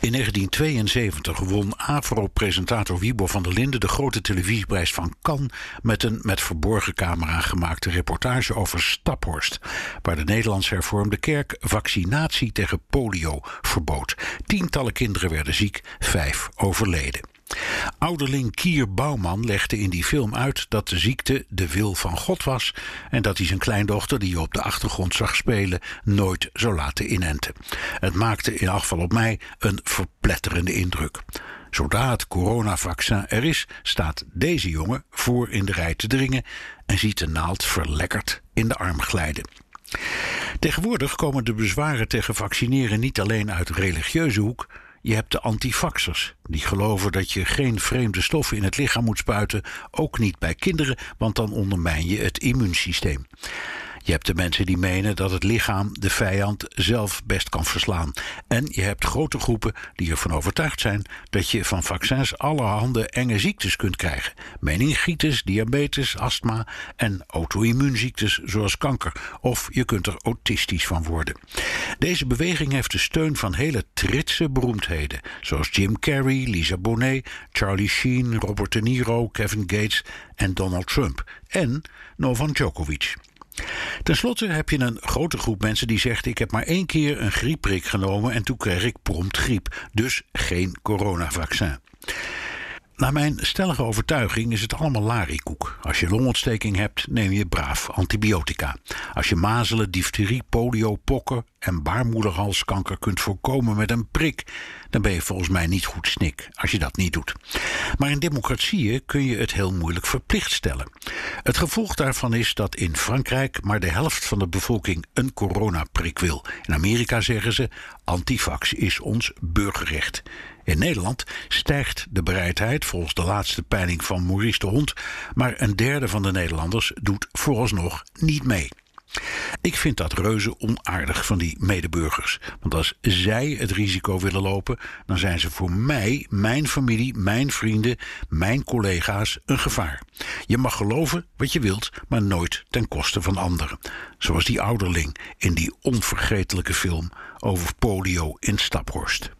In 1972 won AVRO-presentator Wiebo van der Linden de grote televisieprijs van Cannes met een met verborgen camera gemaakte reportage over Staphorst, waar de Nederlands hervormde kerk vaccinatie tegen polio verbood. Tientallen kinderen werden ziek, vijf overleden. Ouderling Kier Bouwman legde in die film uit dat de ziekte de wil van God was en dat hij zijn kleindochter, die je op de achtergrond zag spelen, nooit zou laten inenten. Het maakte in afval op mij een verpletterende indruk. Zodra het coronavaccin er is, staat deze jongen voor in de rij te dringen en ziet de naald verlekkerd in de arm glijden. Tegenwoordig komen de bezwaren tegen vaccineren niet alleen uit religieuze hoek, je hebt de antifaxers, die geloven dat je geen vreemde stoffen in het lichaam moet spuiten, ook niet bij kinderen, want dan ondermijn je het immuunsysteem. Je hebt de mensen die menen dat het lichaam de vijand zelf best kan verslaan. En je hebt grote groepen die ervan overtuigd zijn dat je van vaccins allerhande enge ziektes kunt krijgen: meningitis, diabetes, astma en auto-immuunziektes zoals kanker. Of je kunt er autistisch van worden. Deze beweging heeft de steun van hele tritse beroemdheden, zoals Jim Carrey, Lisa Bonet, Charlie Sheen, Robert De Niro, Kevin Gates en Donald Trump. En Novan Djokovic. Ten slotte heb je een grote groep mensen die zegt: Ik heb maar één keer een griepprik genomen en toen kreeg ik prompt griep. Dus geen coronavaccin. Naar mijn stellige overtuiging is het allemaal larikoek. Als je longontsteking hebt, neem je braaf antibiotica. Als je mazelen, difterie, polio, pokken en baarmoederhalskanker kunt voorkomen met een prik, dan ben je volgens mij niet goed snik als je dat niet doet. Maar in democratieën kun je het heel moeilijk verplicht stellen. Het gevolg daarvan is dat in Frankrijk maar de helft van de bevolking een coronaprik wil. In Amerika zeggen ze: antivax is ons burgerrecht. In Nederland stijgt de bereidheid volgens de laatste peiling van Maurice de Hond, maar een derde van de Nederlanders doet vooralsnog niet mee. Ik vind dat reuze onaardig van die medeburgers. Want als zij het risico willen lopen, dan zijn ze voor mij, mijn familie, mijn vrienden, mijn collega's een gevaar. Je mag geloven wat je wilt, maar nooit ten koste van anderen. Zoals die ouderling in die onvergetelijke film over polio in Staphorst.